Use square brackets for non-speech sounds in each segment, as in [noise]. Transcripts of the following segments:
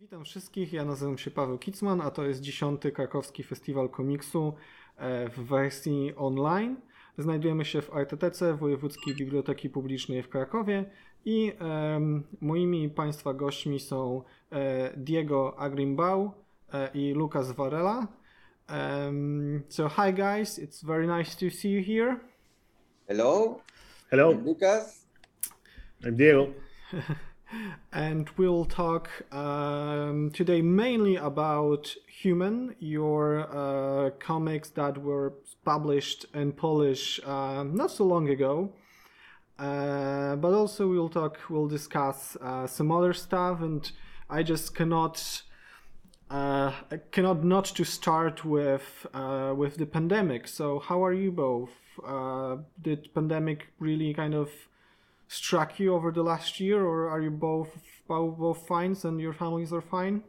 Witam wszystkich, ja nazywam się Paweł Kicman, a to jest dziesiąty Krakowski Festiwal Komiksu e, w wersji online. Znajdujemy się w RTTC, Wojewódzkiej Biblioteki Publicznej w Krakowie i um, moimi Państwa gośćmi są e, Diego Agrimbau e, i Lucas Varela. Um, so hi guys, it's very nice to see you here. Hello. Hello. I'm Lucas. I'm Diego. [laughs] and we'll talk um, today mainly about Human, your uh, comics that were published in Polish uh, not so long ago. Uh, but also we'll talk, we'll discuss uh, some other stuff, and I just cannot. Uh, I cannot not to start with uh, with the pandemic. So, how are you both? did pandemic really kind of struck you over the last year, or are you both both, both fine and your families are fine?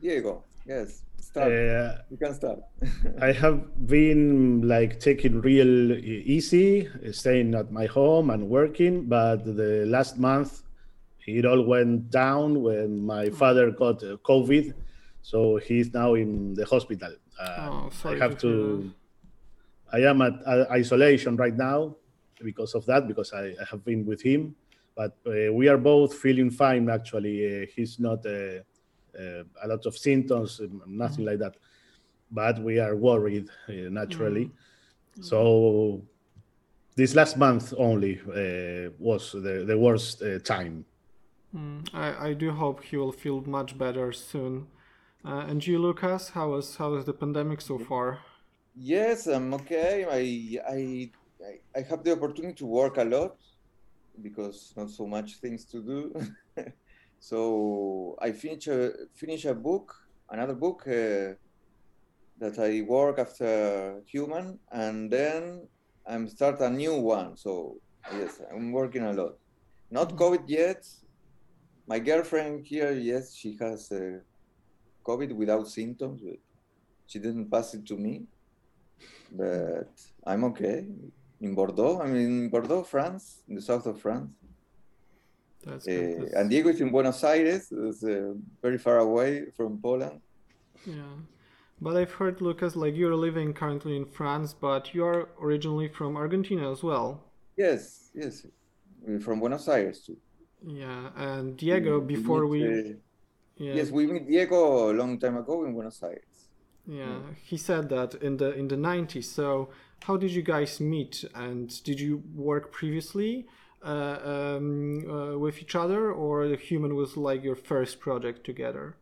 Diego, yes, start. Uh, you can start. [laughs] I have been like taking real easy, staying at my home and working, but the last month it all went down when my hmm. father got uh, COVID, so he's now in the hospital. Uh, oh, sorry I have to. I am at uh, isolation right now, because of that, because I, I have been with him. But uh, we are both feeling fine, actually. Uh, he's not uh, uh, a lot of symptoms, nothing mm-hmm. like that. But we are worried naturally. Mm-hmm. So this last month only was the, the worst time. Mm, I, I do hope he will feel much better soon. Uh, and you, Lucas, how is how is the pandemic so far? Yes, I'm okay. I I I, I have the opportunity to work a lot because not so much things to do. [laughs] so I finish a finish a book, another book uh, that I work after Human, and then I'm start a new one. So yes, I'm working a lot. Not mm-hmm. COVID yet. My girlfriend here, yes, she has uh, COVID without symptoms. She didn't pass it to me, but I'm okay in Bordeaux. I mean, in Bordeaux, France, in the south of France. That's, uh, and Diego is in Buenos Aires, it's uh, very far away from Poland. Yeah, but I've heard Lucas, like you're living currently in France, but you are originally from Argentina as well. Yes, yes, from Buenos Aires too. Yeah, and Diego, we before we, uh, yeah. yes, we met Diego a long time ago in Buenos Aires. Yeah, yeah, he said that in the in the 90s. So how did you guys meet? And did you work previously uh, um, uh, with each other or the human was like your first project together?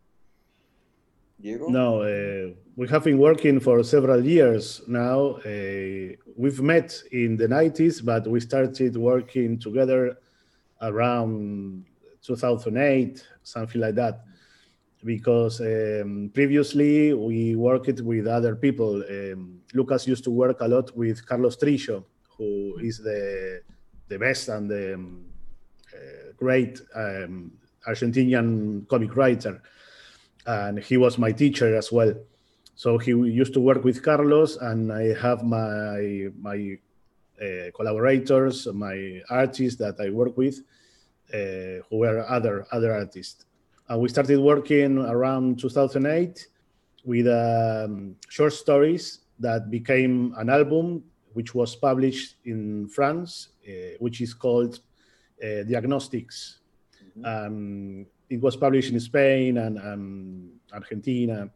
Diego? no uh, we have been working for several years now. Uh, we've met in the 90s but we started working together around 2008 something like that because um, previously we worked with other people. Um, Lucas used to work a lot with Carlos Trillo, who is the the best and the um, uh, great um, Argentinian comic writer, and he was my teacher as well. So he used to work with Carlos, and I have my my uh, collaborators, my artists that I work with, uh, who were other other artists. Uh, we started working around 2008 with um, short stories that became an album, which was published in France, uh, which is called uh, Diagnostics. Mm-hmm. Um, it was published in Spain and, and Argentina.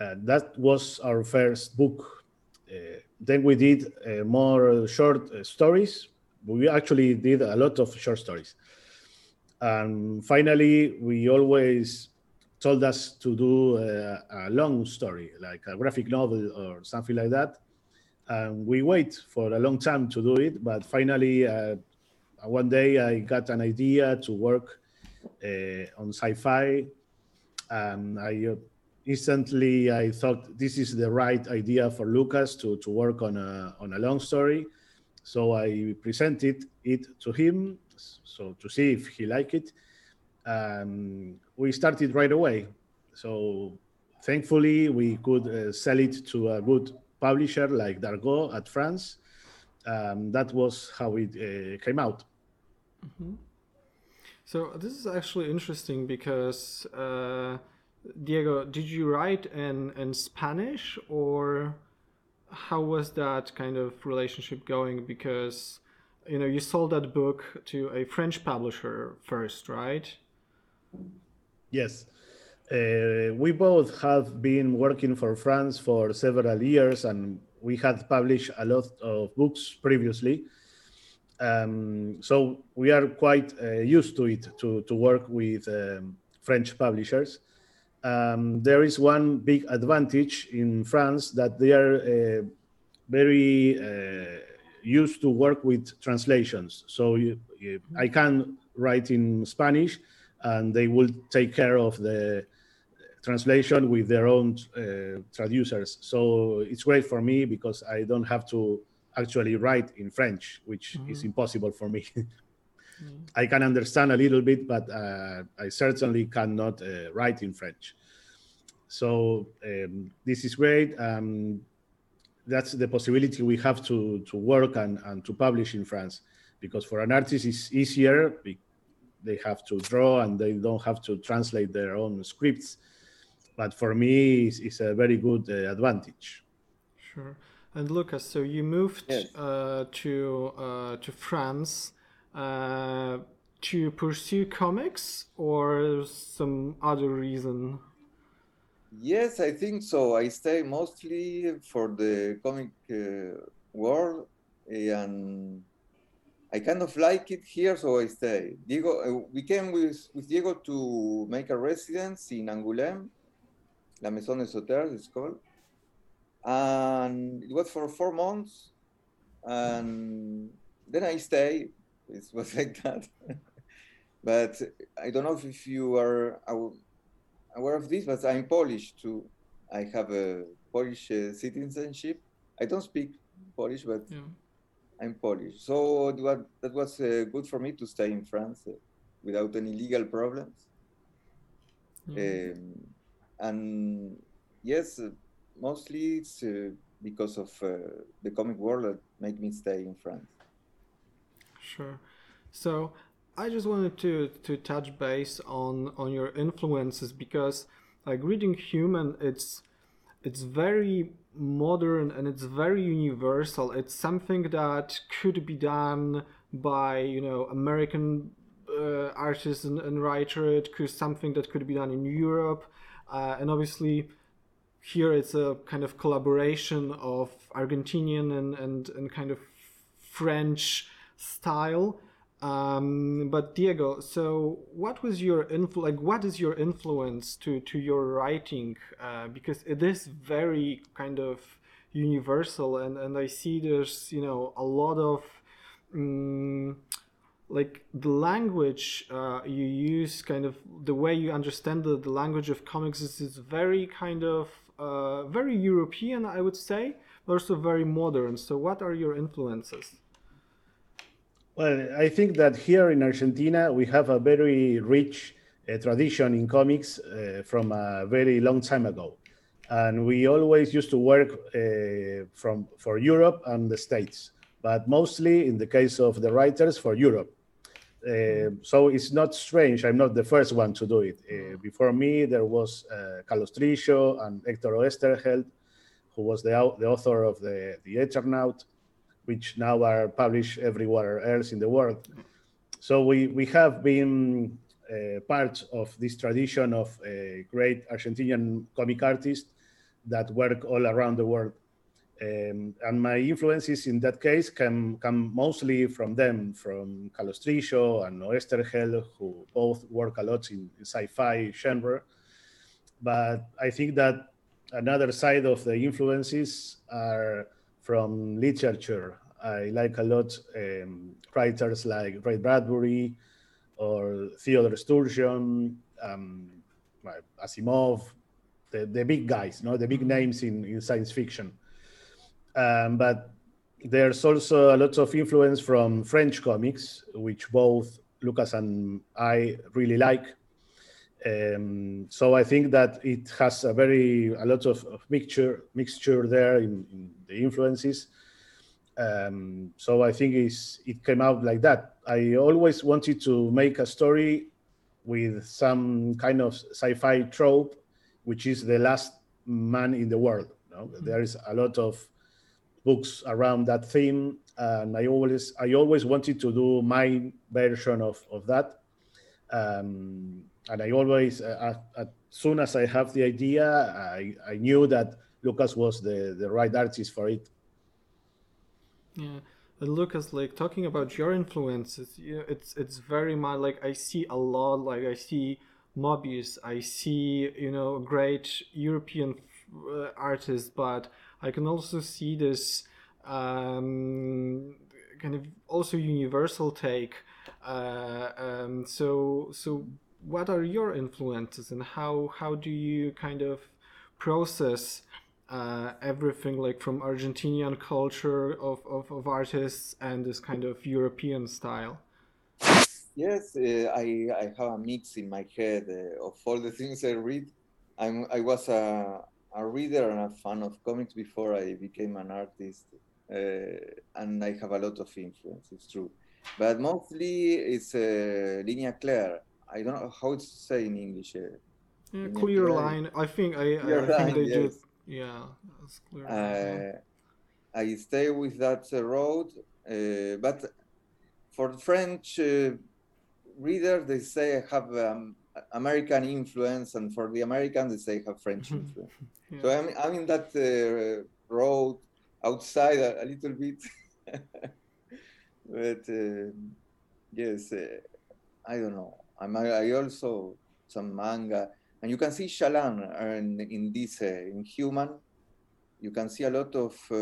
Uh, that was our first book. Uh, then we did uh, more short stories. We actually did a lot of short stories. And finally, we always told us to do a, a, long story, like a graphic novel or something like that. And we wait for a long time to do it, but finally, uh, one day I got an idea to work uh, on sci-fi, and I uh, instantly I thought this is the right idea for Lucas to to work on a on a long story. So I presented it to him, so to see if he liked it. Um, we started right away. So thankfully, we could uh, sell it to a good publisher like Dargaud at France. Um, that was how it uh, came out. Mm-hmm. So this is actually interesting because uh, Diego, did you write in in Spanish or how was that kind of relationship going? Because you know you sold that book to a French publisher first, right? Yes. Uh, we both have been working for France for several years and we had published a lot of books previously. Um, so we are quite uh, used to it to, to work with um, French publishers. Um, there is one big advantage in France that they are uh, very uh, used to work with translations. So you, you, I can write in Spanish and they will take care of the translation with their own uh, traducers. So it's great for me because I don't have to actually write in French, which mm-hmm. is impossible for me. mm-hmm. [laughs] I can understand a little bit, but uh, I certainly cannot uh, write in French. So um, this is great. Um, that's the possibility we have to, to work and, and to publish in France. Because for an artist it's easier they have to draw and they don't have to translate their own scripts. But for me it's, it's a very good uh, advantage. Sure. And lucas so you moved yes. uh, to uh, to france uh, to pursue comics or some other reason yes i think so i stay mostly for the comic uh, world and I kind of like it here, so I stay. Diego, uh, we came with, with Diego to make a residence in Angoulême, La Maison des Auteurs, it's called. And it was for four months. And then I stay. It was [laughs] like that. but I don't know if you are aware of this, but I'm Polish too. I have a Polish uh, citizenship. I don't speak Polish, but yeah. I'm Polish. So that, that was uh, good for me to stay in France uh, without any legal problems. Mm. Um, and yes, uh, mostly it's uh, because of uh, the comic world that made me stay in France. Sure. So I just wanted to to touch base on on your influences because like reading Human, it's it's very modern and it's very universal. It's something that could be done by you know American uh, artists and, and writer. It could something that could be done in Europe, uh, and obviously here it's a kind of collaboration of Argentinian and and, and kind of French style. Um, but Diego, so what was your influ- like what is your influence to to your writing? Uh, because it is very kind of universal, and and I see there's you know a lot of um, like the language uh, you use, kind of the way you understand the, the language of comics is, is very kind of uh, very European, I would say, but also very modern. So, what are your influences? Well, I think that here in Argentina we have a very rich uh, tradition in comics uh, from a very long time ago, and we always used to work uh, from for Europe and the States, but mostly in the case of the writers for Europe. Uh, so it's not strange. I'm not the first one to do it. Uh, before me, there was uh, Carlos Trillo and Hector Oesterheld, who was the, the author of the, the Eternaut which now are published everywhere else in the world. So we, we have been uh, part of this tradition of a great Argentinian comic artists that work all around the world. Um, and my influences in that case come, come mostly from them, from Carlos Trillo and Oesterheld, who both work a lot in, in sci-fi genre. But I think that another side of the influences are from literature. I like a lot um, writers like Ray Bradbury or Theodore Sturgeon, um, Asimov, the, the big guys, no, the big names in, in science fiction. Um, but there's also a lot of influence from French comics, which both Lucas and I really like. Um, so I think that it has a very a lot of, of mixture mixture there in, in, the influences, Um, so I think it's, it came out like that. I always wanted to make a story with some kind of sci-fi trope, which is the last man in the world. You know? mm-hmm. There is a lot of books around that theme, and I always I always wanted to do my version of of that. Um, and I always, uh, as soon as I have the idea, I, I knew that Lucas was the, the right artist for it. Yeah, and Lucas, like talking about your influences, yeah, it's it's very much like I see a lot. Like I see Moebius, I see you know great European uh, artists, but I can also see this um, kind of also universal take. Uh, um, so so what are your influences and how how do you kind of process uh, everything like from Argentinian culture of, of, of, artists and this kind of European style? Yes, uh, I, I have a mix in my head uh, of all the things I read. I'm, I was a, a reader and a fan of comics before I became an artist, uh, and I have a lot of influence, it's true. But mostly it's uh, Linea Clara I don't know how to say in English. Uh, yeah, clear line. I think I, I think they yes. Yeah, clear. Uh, I stay with that uh, road, uh, but for the French uh, reader, they say I have um, American influence, and for the American, they say I have French [laughs] influence. yeah. So I'm, I'm in that uh, road outside a, a little bit, [laughs] but yes, I don't know. I also some manga, and you can see Chaland in, in this uh, in Human. You can see a lot of uh,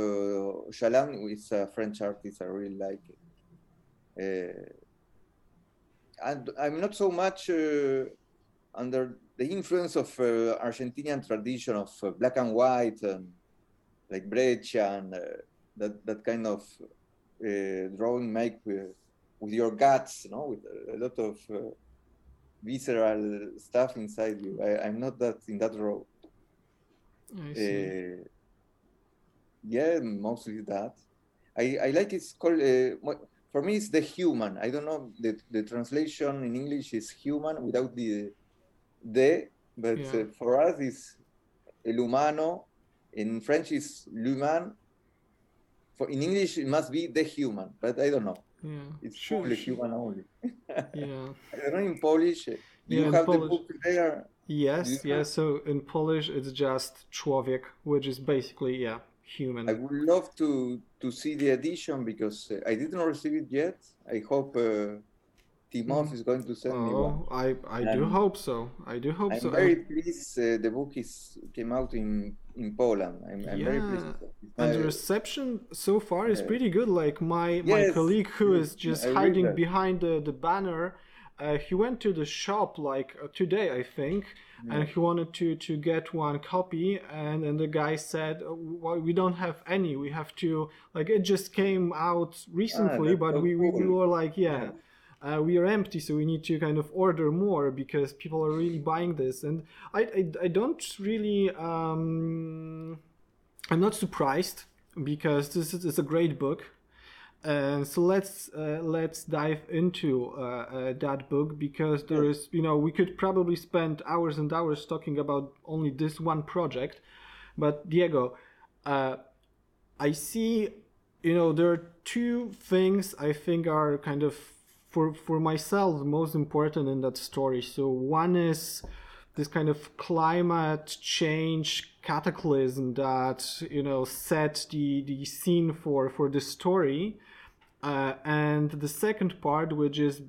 Chaland with a French artist. I really like it. Uh, and I'm not so much uh, under the influence of uh, Argentinian tradition of uh, black and white and like Breccia and that that kind of drawing make with, with your guts, you know, with a lot of visceral stuff inside you. I, am not that in that role. Uh, yeah, mostly that. I, I like it's called uh, for me it's the human. I don't know the the translation in English is human without the the, but yeah. uh, for us it's el humano. In French is l'humain. For in English it must be the human, but I don't know. Yeah. It's sure, Polish, sure. human only. [laughs] yeah. I don't know in Polish. Do yeah, you have Polish. the book there? Yes, yes. So in Polish, it's just człowiek, which is basically yeah, human. I would love to to see the edition because uh, I didn't receive it yet. I hope uh, Timof mm. is going to send oh, me one. I I do hope so. I do hope I'm so. I'm very pleased. Uh, the book is came out in in Poland. I'm, I'm yeah. very pleased. And the reception so far is pretty good. Like my yes, my colleague who is just I hiding behind the the banner. Uh, he went to the shop like uh, today, I think, yeah. and he wanted to to get one copy, and and the guy said, oh, well, "We don't have any. We have to like it just came out recently, ah, but we, cool. we were like, yeah." yeah uh, we are empty, so we need to kind of order more because people are really buying this. And I, I, I don't really, um, I'm not surprised because this is, a great book. And so let's uh, let's dive into uh, uh, that book because there is you know we could probably spend hours and hours talking about only this one project, but Diego, uh, I see you know there are two things I think are kind of for for myself most important in that story. So one is this kind of climate change cataclysm that you know set the the scene for for the story. Uh, and the second part which is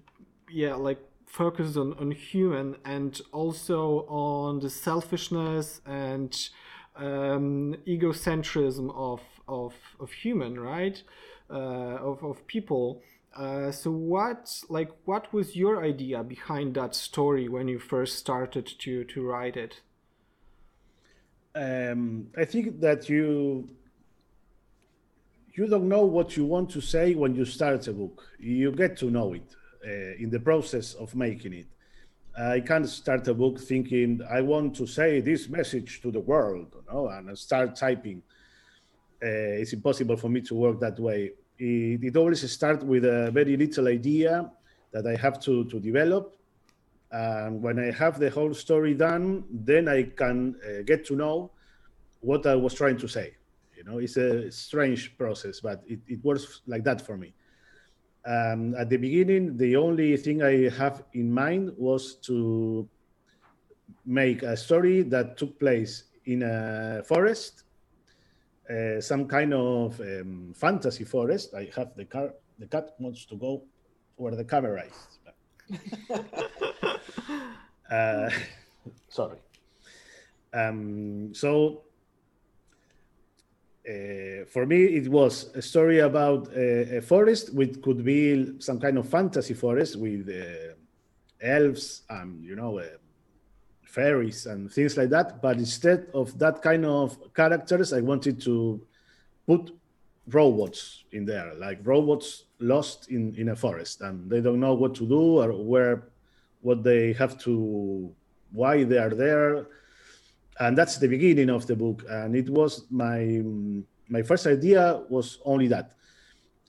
yeah like focused on on human and also on the selfishness and um, egocentrism of of of human right? Uh, of of people uh, so what like what was your idea behind that story when you first started to to write it? Um, i think that you you don't know what you want to say when you start a book. You get to know it uh, in the process of making it. I can't start a book thinking i want to say this message to the world you know, and start typing. Uh, it's impossible for me to work that way. It, it always starts with a very little idea that I have to, to develop. And when I have the whole story done, then I can uh, get to know what I was trying to say. You know, it's a strange process, but it, it works like that for me. Um, at the beginning, the only thing I have in mind was to make a story that took place in a forest, uh, some kind of um, fantasy forest. I have the car. The cat wants to go where the camera is. [laughs] uh, sorry. Um, so uh, for me, it was a story about a, a, forest, which could be some kind of fantasy forest with uh, elves and you know uh, fairies and things like that. But instead of that kind of characters, I wanted to put robots in there, like robots lost in in a forest and they don't know what to do or where, what they have to, why they are there. And that's the beginning of the book. And it was my my first idea was only that.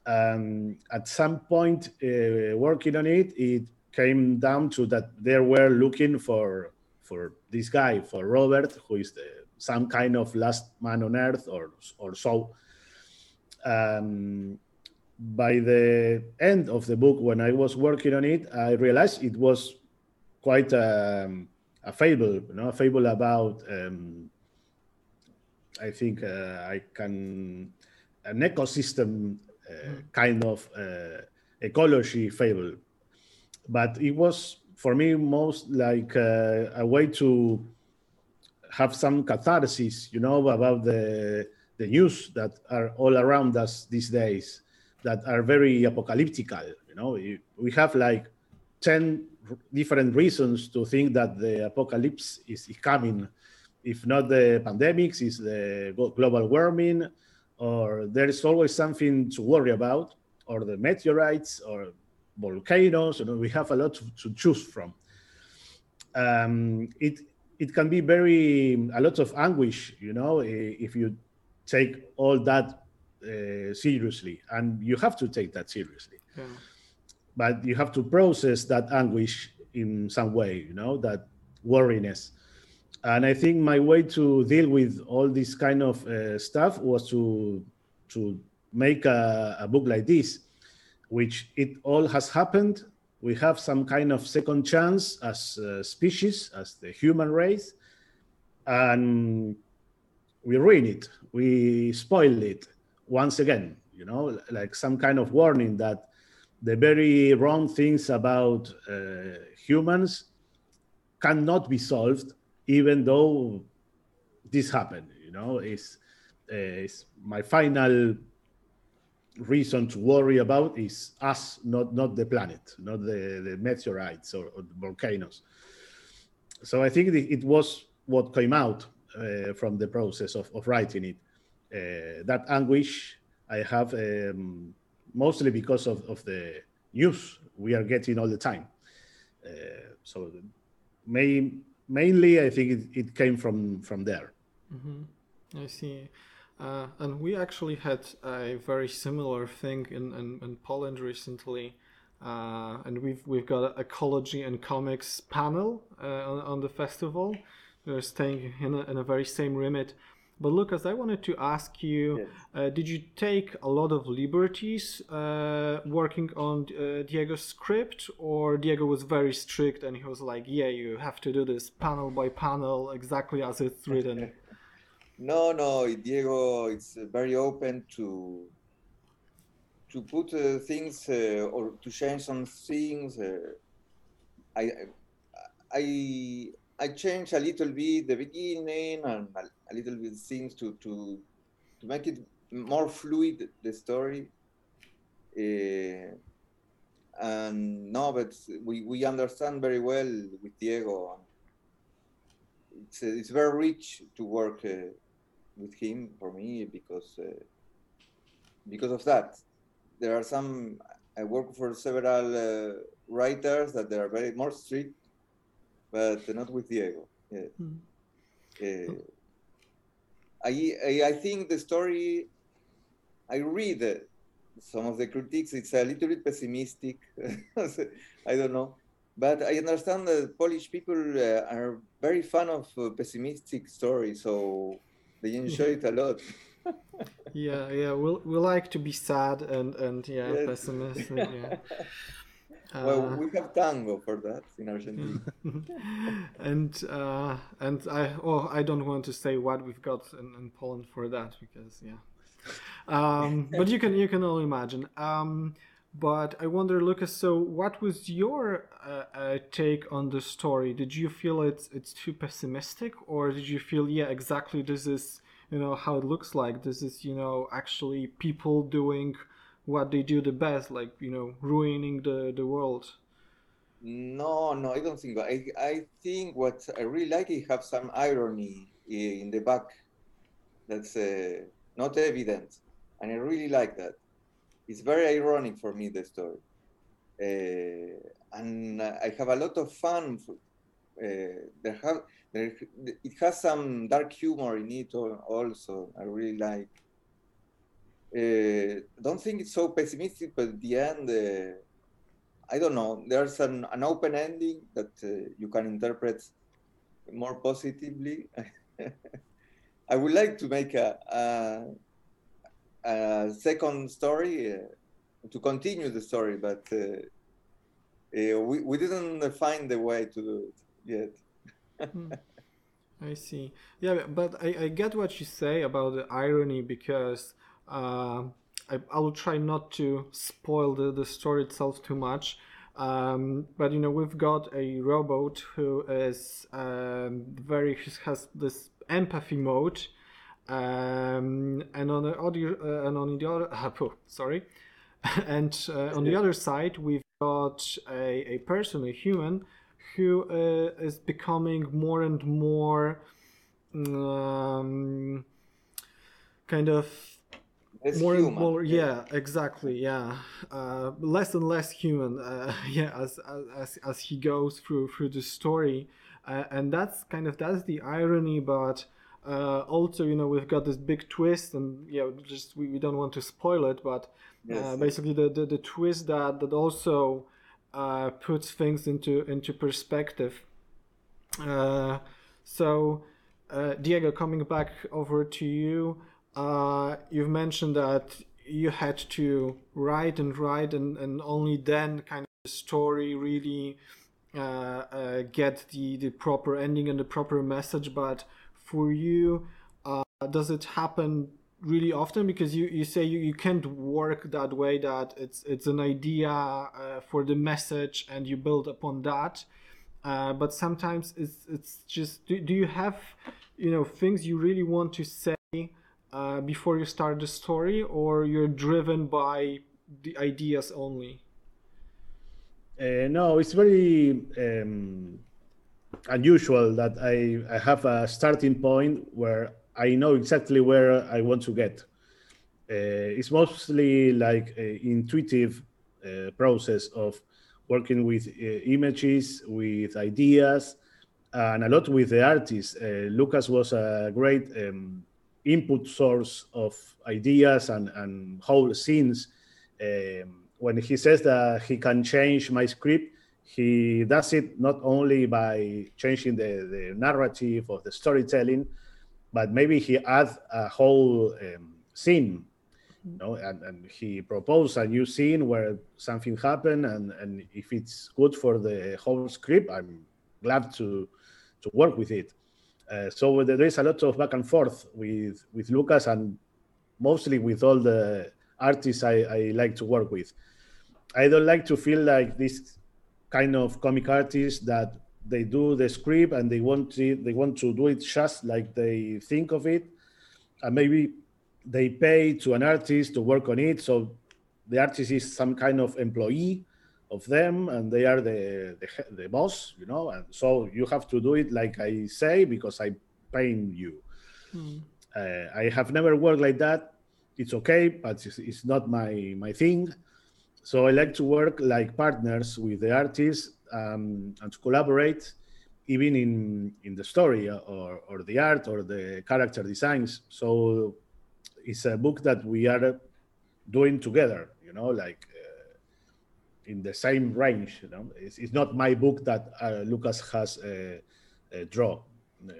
Um, at some point uh, working on it it came down to that they were looking for for this guy for robert who is the, some kind of last man on earth or or so um, by the end of the book when i was working on it i realized it was quite um, a fable, you know, a fable about. Um, I think uh, I can an ecosystem uh, mm. kind of uh, ecology fable, but it was for me most like uh, a way to have some catharsis, you know, about the the news that are all around us these days that are very apocalyptical. You know, we have like ten different reasons to think that the apocalypse is, coming. If not the pandemics, is the global warming, or there is always something to worry about, or the meteorites, or volcanoes. You know, we have a lot to, to choose from. Um, it it can be very a lot of anguish, you know, if you take all that uh, seriously, and you have to take that seriously. Yeah but you have to process that anguish in some way, you know, that worriness. And I think my way to deal with all this kind of uh, stuff was to to make a, a, book like this, which it all has happened. We have some kind of second chance as a species, as the human race, and we ruin it. We spoil it once again. You know, like some kind of warning that the very wrong things about uh, humans cannot be solved, even though this happened. You know, is uh, my final reason to worry about is us, not not the planet, not the, the meteorites or, or the volcanoes. So I think it was what came out uh, from the process of, of writing it. Uh, that anguish I have um, mostly because of, of the news we are getting all the time. Uh, so main, mainly, I think it, it came from from there. Mm-hmm. I see. Uh, and we actually had a very similar thing in, in, in Poland recently. Uh, and we've we've got an ecology and comics panel uh, on, on the festival. We're staying in a, in a very same remit. But Lucas, I wanted to ask you: yes. uh, Did you take a lot of liberties uh, working on uh, Diego's script, or Diego was very strict and he was like, "Yeah, you have to do this panel by panel, exactly as it's written"? [laughs] no, no, Diego is very open to to put uh, things uh, or to change some things. Uh, I I I changed a little bit the beginning and a, a little bit things to to to make it more fluid the story. Uh, and no, but we, we understand very well with Diego. It's it's very rich to work uh, with him for me because uh, because of that. There are some I work for several uh, writers that they are very more strict but not with Diego. Yeah. Mm. Uh, I, I think the story I read some of the critiques. It's a little bit pessimistic. [laughs] I don't know, but I understand that Polish people uh, are very fan of uh, pessimistic stories, so they enjoy it a lot. [laughs] yeah, yeah, we we like to be sad and and yeah, yes. pessimistic. Yeah. [laughs] well, uh, we have tango for that in Argentina. [laughs] and uh, and I oh I don't want to say what we've got in, in Poland for that because yeah. Um, but you can you can all imagine. Um, but I wonder, Lucas. So, what was your uh, uh, take on the story? Did you feel it's it's too pessimistic, or did you feel yeah exactly this is you know how it looks like? This is you know actually people doing what they do the best, like you know, ruining the the world. No, no, I don't think. I I think what I really like is have some irony in the back. That's uh, not evident, and I really like that. It's very ironic for me the story, uh, and I have a lot of fun. Uh, there have there, it has some dark humor in it also. I really like uh, don't think it's so pessimistic, but at the end, uh, I don't know. There's an, an open ending that uh, you can interpret more positively. [laughs] I would like to make a, a, a second story uh, to continue the story, but uh, uh, we, we didn't find the way to do it yet. Hmm. I see. Yeah, but I, I get what you say about the irony because uh, I, I, will try not to spoil the, the story itself too much. Um, but you know, we've got a robot who is um, very has this empathy mode, um, and on the other uh, and on the other uh, [laughs] sorry, [laughs] and uh, on the other side we've got a, a person, a human, who uh, is becoming more and more um, kind of more human. and more yeah. exactly yeah. Uh, less and less human uh, [laughs] yeah as, as as he goes through through the story. Uh, and that's kind of that's the irony but uh, also you know we've got this big twist and you know just we, we don't want to spoil it but uh, yes. basically the, the, the twist that that also uh, puts things into into perspective so diego coming back over to you uh, you've mentioned that you had to write and write, and, and only then kind of the story really uh, uh, get the, the proper ending and the proper message. But for you, uh, does it happen really often? Because you, you say you, you can't work that way, that it's, it's an idea uh, for the message and you build upon that. Uh, but sometimes it's, it's just, do, do you have, you know, things you really want to say uh, before you start the story, or you're driven by the ideas only? Uh, no, it's very um, unusual that I, I have a starting point where I know exactly where I want to get. Uh, it's mostly like an intuitive uh, process of working with uh, images, with ideas, and a lot with the artists. Uh, Lucas was a great um, input source of ideas and, and whole scenes. Um, when he says that he can change my script, he does it not only by changing the, the narrative or the storytelling, but maybe he adds a whole um, scene. You know, and, and he proposed a new scene where something happened, and, and if it's good for the whole script, I'm glad to to work with it. Uh, so there is a lot of back and forth with with Lucas and mostly with all the artists I, I like to work with. I don't like to feel like this kind of comic artist that they do the script and they want to they want to do it just like they think of it, and maybe they pay to an artist to work on it. So the artist is some kind of employee of them and they are the, the, the boss you know? And so you have to do it like i say because i pay you. Mm. uh, i have never worked like that. It's okay but it's, it's, not my my thing so i like to work like partners with the artists um, and to collaborate even in in the story or, or the art or the character designs so it's a book that we are doing together. You know, like uh, in the same range. You know, it's, it's not my book that uh, Lucas has uh, uh draw. Uh,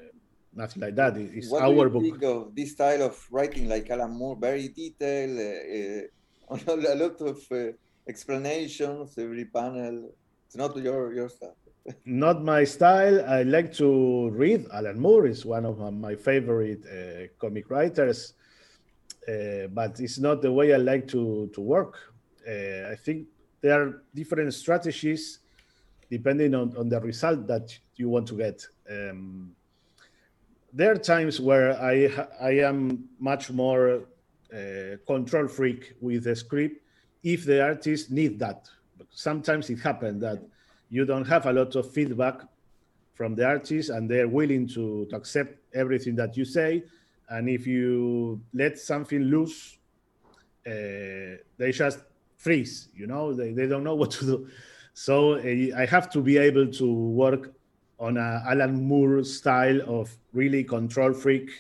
nothing like that. It's what our book. Think of this style of writing, like Alan Moore, very detailed, uh, [laughs] a lot of explanations every panel. It's not your your stuff [laughs] not my style. I like to read. Alan Moore is one of my favorite uh, comic writers, uh, but it's not the way I like to to work. Uh, I think there are different strategies depending on, on the result that you want to get. Um, there are times where I I am much more uh, control freak with the script if the artist need that. Sometimes it happens that you don't have a lot of feedback from the artists and they're willing to, to accept everything that you say. And if you let something loose uh, they just freeze you know? They, they don't know [laughs] what to do. So uh, i have to be able to work on a alan moore style of really control freak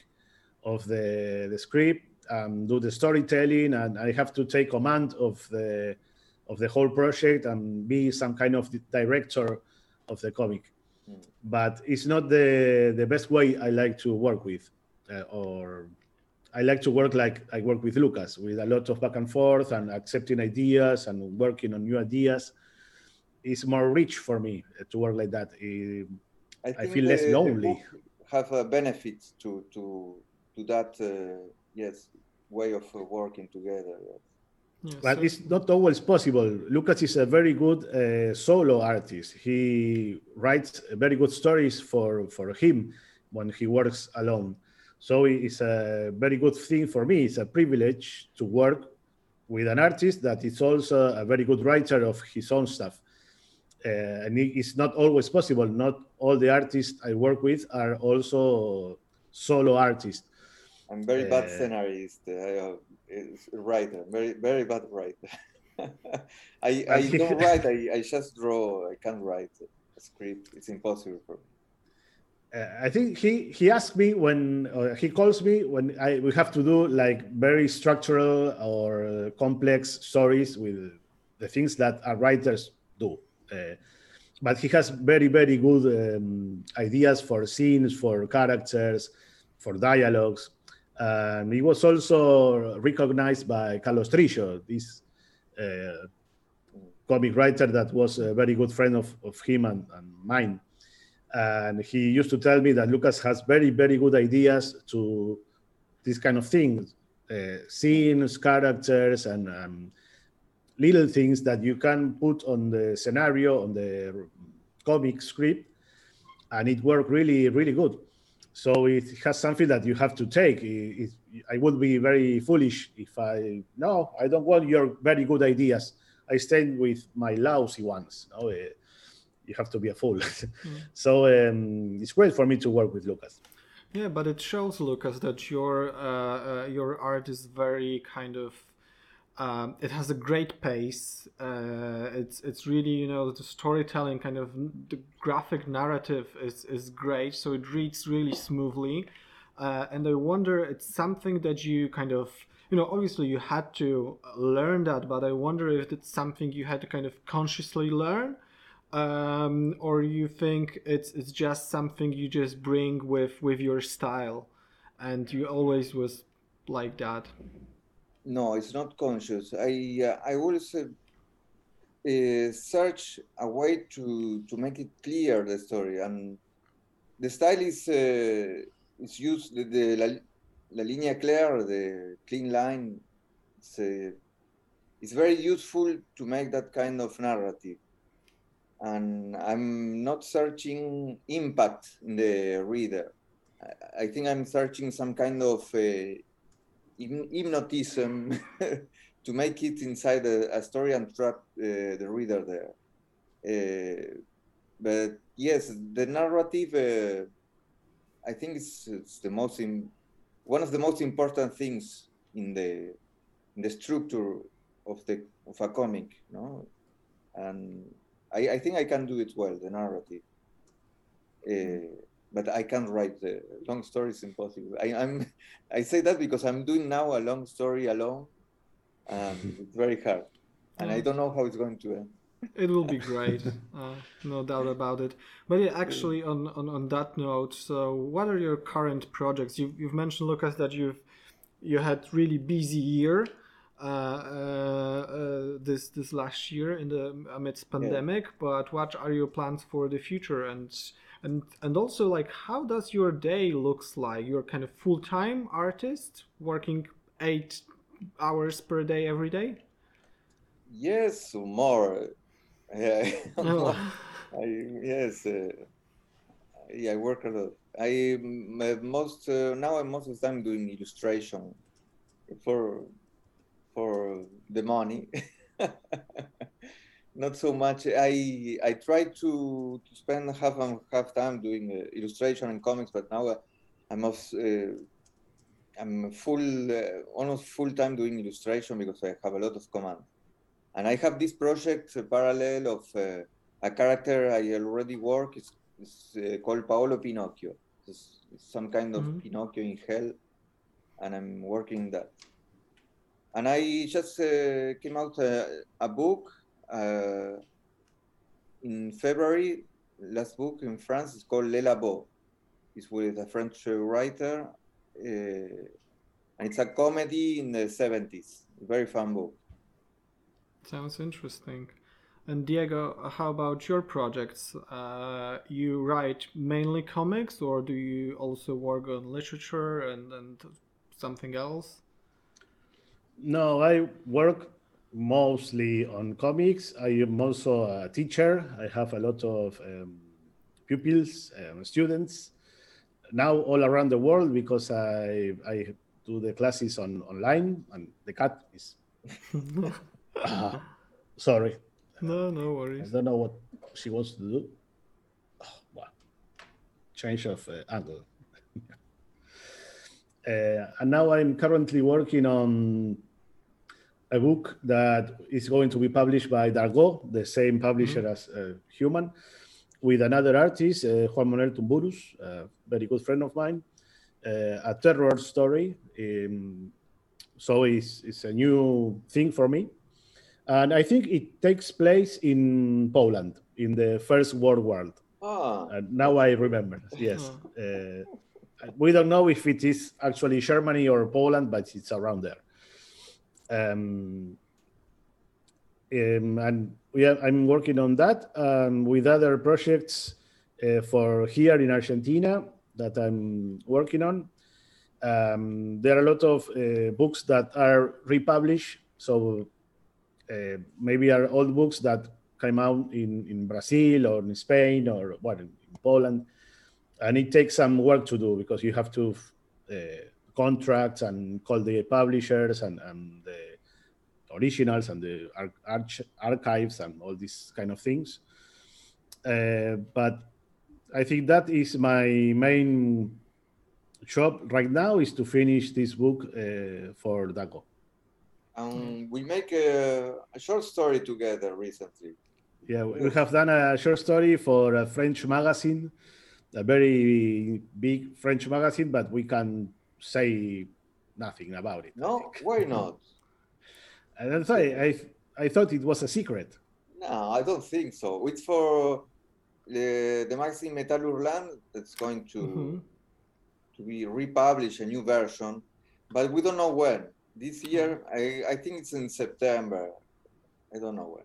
of the, the script and do the storytelling and i have to take command of the of the whole project and be some kind of director of the comic. Mm. But it's not the the best way I like to work with, uh, or I like to work like I work with Lucas, with a lot of back and forth and accepting ideas and working on new ideas. It's more rich for me to work like that. I, I feel the, less lonely. have a benefit to to to that uh, yes way of working together. Yes but so... it's not always possible. Lucas is a very good uh, solo artist. He writes very good stories for, for him when he works alone. So it's a very good thing for me. It's a privilege to work with an artist that is also a very good writer of his own stuff. Uh, and it's not always possible. Not all the artists I work with are also solo artists. I'm very bad uh, scenarist. I, writer, very very bad writer. [laughs] I I [laughs] don't write. I, I just draw. I can't write a script. It's impossible for me. Uh, I think he he asked me when uh, he calls me when I we have to do like very structural or complex stories with the things that writers do. Uh, but he has very very good um, ideas for scenes, for characters, for dialogues. And he was also recognized by Carlos Trillo, this uh, comic writer that was a very good friend of, of him and, and, mine. And he used to tell me that Lucas has very, very good ideas to this kind of things, uh, scenes, characters, and um, little things that you can put on the scenario, on the comic script, and it worked really, really good. So it has something that you have to take. It, it, I would be very foolish if I no, I don't want your very good ideas. I stay with my lousy ones. No, uh, you have to be a fool. [laughs] mm. So um, it's great for me to work with Lucas. Yeah, but it shows Lucas that your uh, uh, your art is very kind of um, it has a great pace. Uh, it's it's really you know the storytelling kind of the graphic narrative is is great. So it reads really smoothly, uh, and I wonder it's something that you kind of you know obviously you had to learn that, but I wonder if it's something you had to kind of consciously learn, um, or you think it's it's just something you just bring with with your style, and you always was like that. No, it's not conscious. I uh, I always uh, uh, search a way to to make it clear the story, and the style is uh, is used the, the la, la línea clear, the clean line. It's, uh, it's very useful to make that kind of narrative, and I'm not searching impact in the reader. I, I think I'm searching some kind of uh, hypnotism [laughs] to make it inside a, a story and trap uh, the reader there. Uh, but yes, the narrative, uh, I think it's, it's the most in, one of the most important things in the in the structure of the of a comic, no, and I, I think I can do it well. The narrative. Uh, but I can't write the long stories. Impossible. I, am I say that because I'm doing now a long story alone, Um, [laughs] it's very hard, and I don't know how it's going to end. It will be [laughs] great, uh, no doubt about it. But yeah, actually, on, on, on that note, so what are your current projects? You've, you've mentioned Lucas that you've you had really busy year uh, uh, uh, this this last year in the amidst pandemic. Yeah. But what are your plans for the future? And and and also like how does your day looks like? You're kind of full time artist working eight hours per day every day. Yes, more yeah. [laughs] Oh. I, yes. Uh, yeah, I work a lot. I most uh, now I'm most of the time doing illustration for for the money. [laughs] Not so much. I I try to, to spend half and half time doing uh, illustration and comics, but now uh, I'm of, uh, I'm full uh, almost full time doing illustration because I have a lot of command. And I have this project uh, parallel of uh, a character I already work. It's, it's uh, called Paolo Pinocchio. It's, it's some kind of mm-hmm. Pinocchio in hell, and I'm working that. And I just uh, came out uh, a book uh, in February. Last book in France is called Le Labo. It's with a French writer, and it's a comedy in the 70s. Very fun book. Sounds interesting. And Diego, how about your projects? Uh, you write mainly comics, or do you also work on literature and, and something else? No, I work mostly on comics. I am also a teacher. I have a lot of um, pupils, um, students, now all around the world because I I do the classes on online, and the cat is Uh, [laughs] sorry. No, no worries. I don't know what she wants to do. Oh, well, change of uh, angle. [laughs] uh, and now I'm currently working on a book that is going to be published by Dargaud, the same publisher mm-hmm. as uh, Human, with another artist, uh, Juan Manuel Tumburus, a very good friend of mine. Uh, a terror story. Um, so it's, it's a new thing for me and I think it takes place in Poland in the First World War. Oh. And now I remember. Yes, uh, we don't know if it is actually Germany or Poland, but it's around there. Um, um, and yeah, I'm working on that um, with other projects uh, for here in Argentina that I'm working on. Um, there are a lot of uh, books that are republished, so uh, maybe are old books that came out in, in Brazil or in Spain or what in Poland, and it takes some work to do because you have to uh, contracts and call the publishers and, and the originals and the arch- archives and all these kind of things. Uh, but I think that is my main job right now is to finish this book uh, for Dargaud. Um, we make a, a, short story together recently. Yeah, we have done a short story for a French magazine, a very big French magazine, but we can say nothing about it. No, why [laughs] not? And that's why I, I thought it was a secret. No, I don't think so. It's for the, the magazine Metal Hurlant that's going to mm-hmm. to be republished a new version, but we don't know when this year I, I think it's in september i don't know when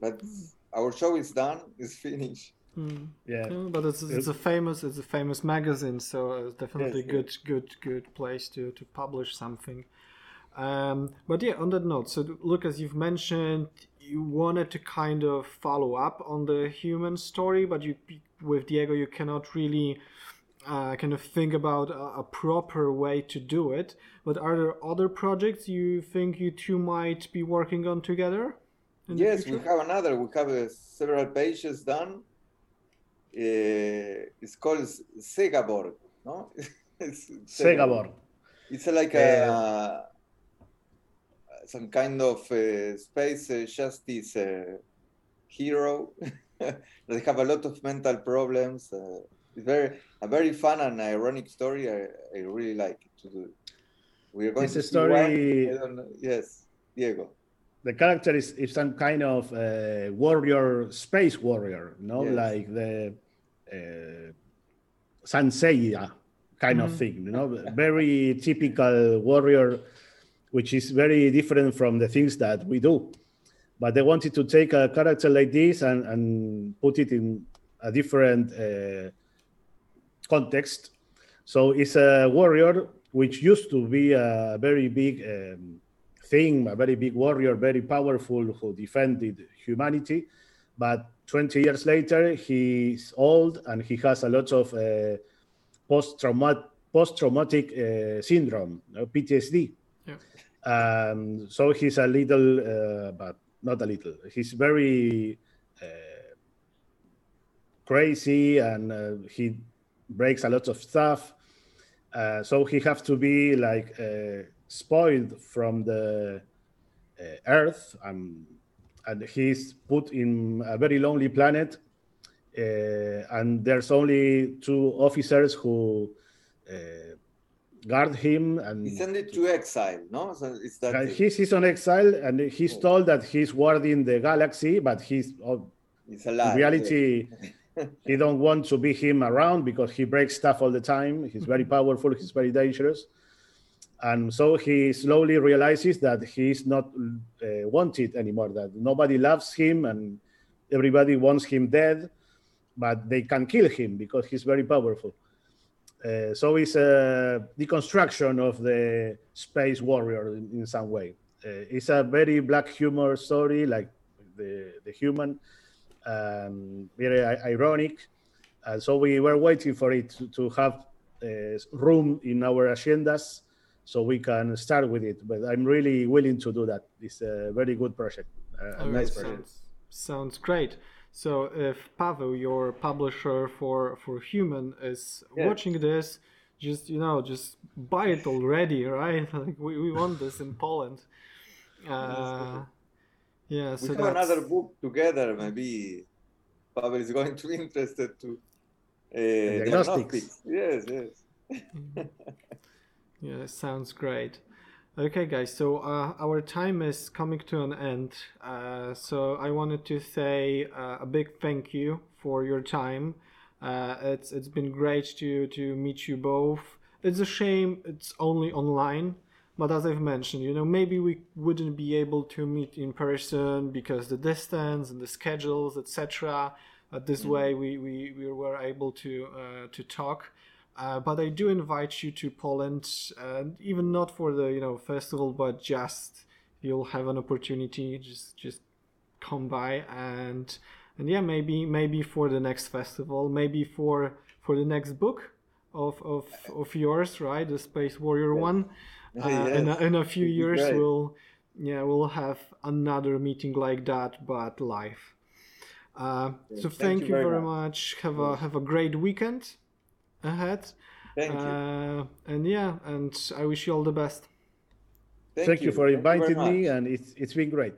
but mm. our show is done it's [laughs] finished mm. yeah. yeah. but it's, it's a famous it's a famous magazine so it's definitely yes, good yes. good good place to to publish something um, but yeah on that note so look, as you've mentioned you wanted to kind of follow up on the human story but you with diego you cannot really uh, kind of think about a, a, proper way to do it. But are there other projects you think you two might be working on together? Yes, we have another. We have uh, several pages done. Uh, it's called Segaborg, no? [laughs] it's Segaborg. It's like a, uh, some kind of uh, space uh, justice hero. [laughs] they have a lot of mental problems. It's very a very fun and ironic story. I, I really like it to do. We are going it's to a story. Yes. Diego? The character is, is some kind of uh, warrior, space warrior, know, yes. like the uh, Saint Seiya kind mm-hmm. of thing, you know, very typical warrior, which is very different from the things that we do. But they wanted to take a character like this and, and put it in a different uh, context. So it's a warrior which used to be a very big um, thing, a very big warrior, very powerful, who defended humanity. But 20 years later, he's old and he has a lot of uh, post-traumatic post-traumatic uh, syndrome, PTSD. Yeah. Um, so he's a little, uh, but not a little. He's very uh, crazy and uh, he breaks a lot of stuff. Uh, so he has to be like uh, spoiled from the uh, Earth, um, and he's put in a very lonely planet. Uh, and there's only two officers who guard him and he's sent to exile no so is that he's, he's on exile and he's oh. told that he's guarding the galaxy but he's oh, in reality [laughs] he don't want to be him around because he breaks stuff all the time he's very [laughs] powerful he's very dangerous and so he slowly realizes that he's not uh, wanted anymore that nobody loves him and everybody wants him dead but they can kill him because he's very powerful uh, so it's a deconstruction of the space warrior in, in some way. Uh, it's a very black humor story, like the the human, um, very ironic. And so we were waiting for it to, to have uh, room in our agendas so we can start with it. But I'm really willing to do that. It's a very good project. Uh, nice project. Sounds, sounds great. So if Pavel, your publisher for for Human, is yeah. watching this, just you know, just buy it already, [laughs] right? Like we, we want this in Poland. [laughs] Uh, yeah, we so have that's... another book together. Maybe Pavel is going [laughs] to be interested to uh, diagnostics. Yes, yes. Yeah, sounds great. Okay, guys, so uh, our time is coming to an end. Uh, so I wanted to say uh, a big thank you for your time. Uh, it's it's been great to to meet you both. It's a shame it's only online, but as I've mentioned, you know, maybe we wouldn't be able to meet in person because the distance and the schedules, etc. This mm-hmm. way, we, we we were able to uh, to talk. Uh, but I do invite you to Poland, and even not for the you know festival, but just you'll have an opportunity. Just just come by and and yeah, maybe maybe for the next festival, maybe for for the next book of of, of yours, right? The Space Warrior one. [laughs] Uh, yes. in, a, in a few years, we'll yeah we'll have another meeting like that, but live. Uh, so thank, thank you, you, very much. much. Have a have a great weekend ahead. Thank you. Uh, and yeah, and I wish you all the best. Thank, Thank you. you. for inviting me, and it's it's been great.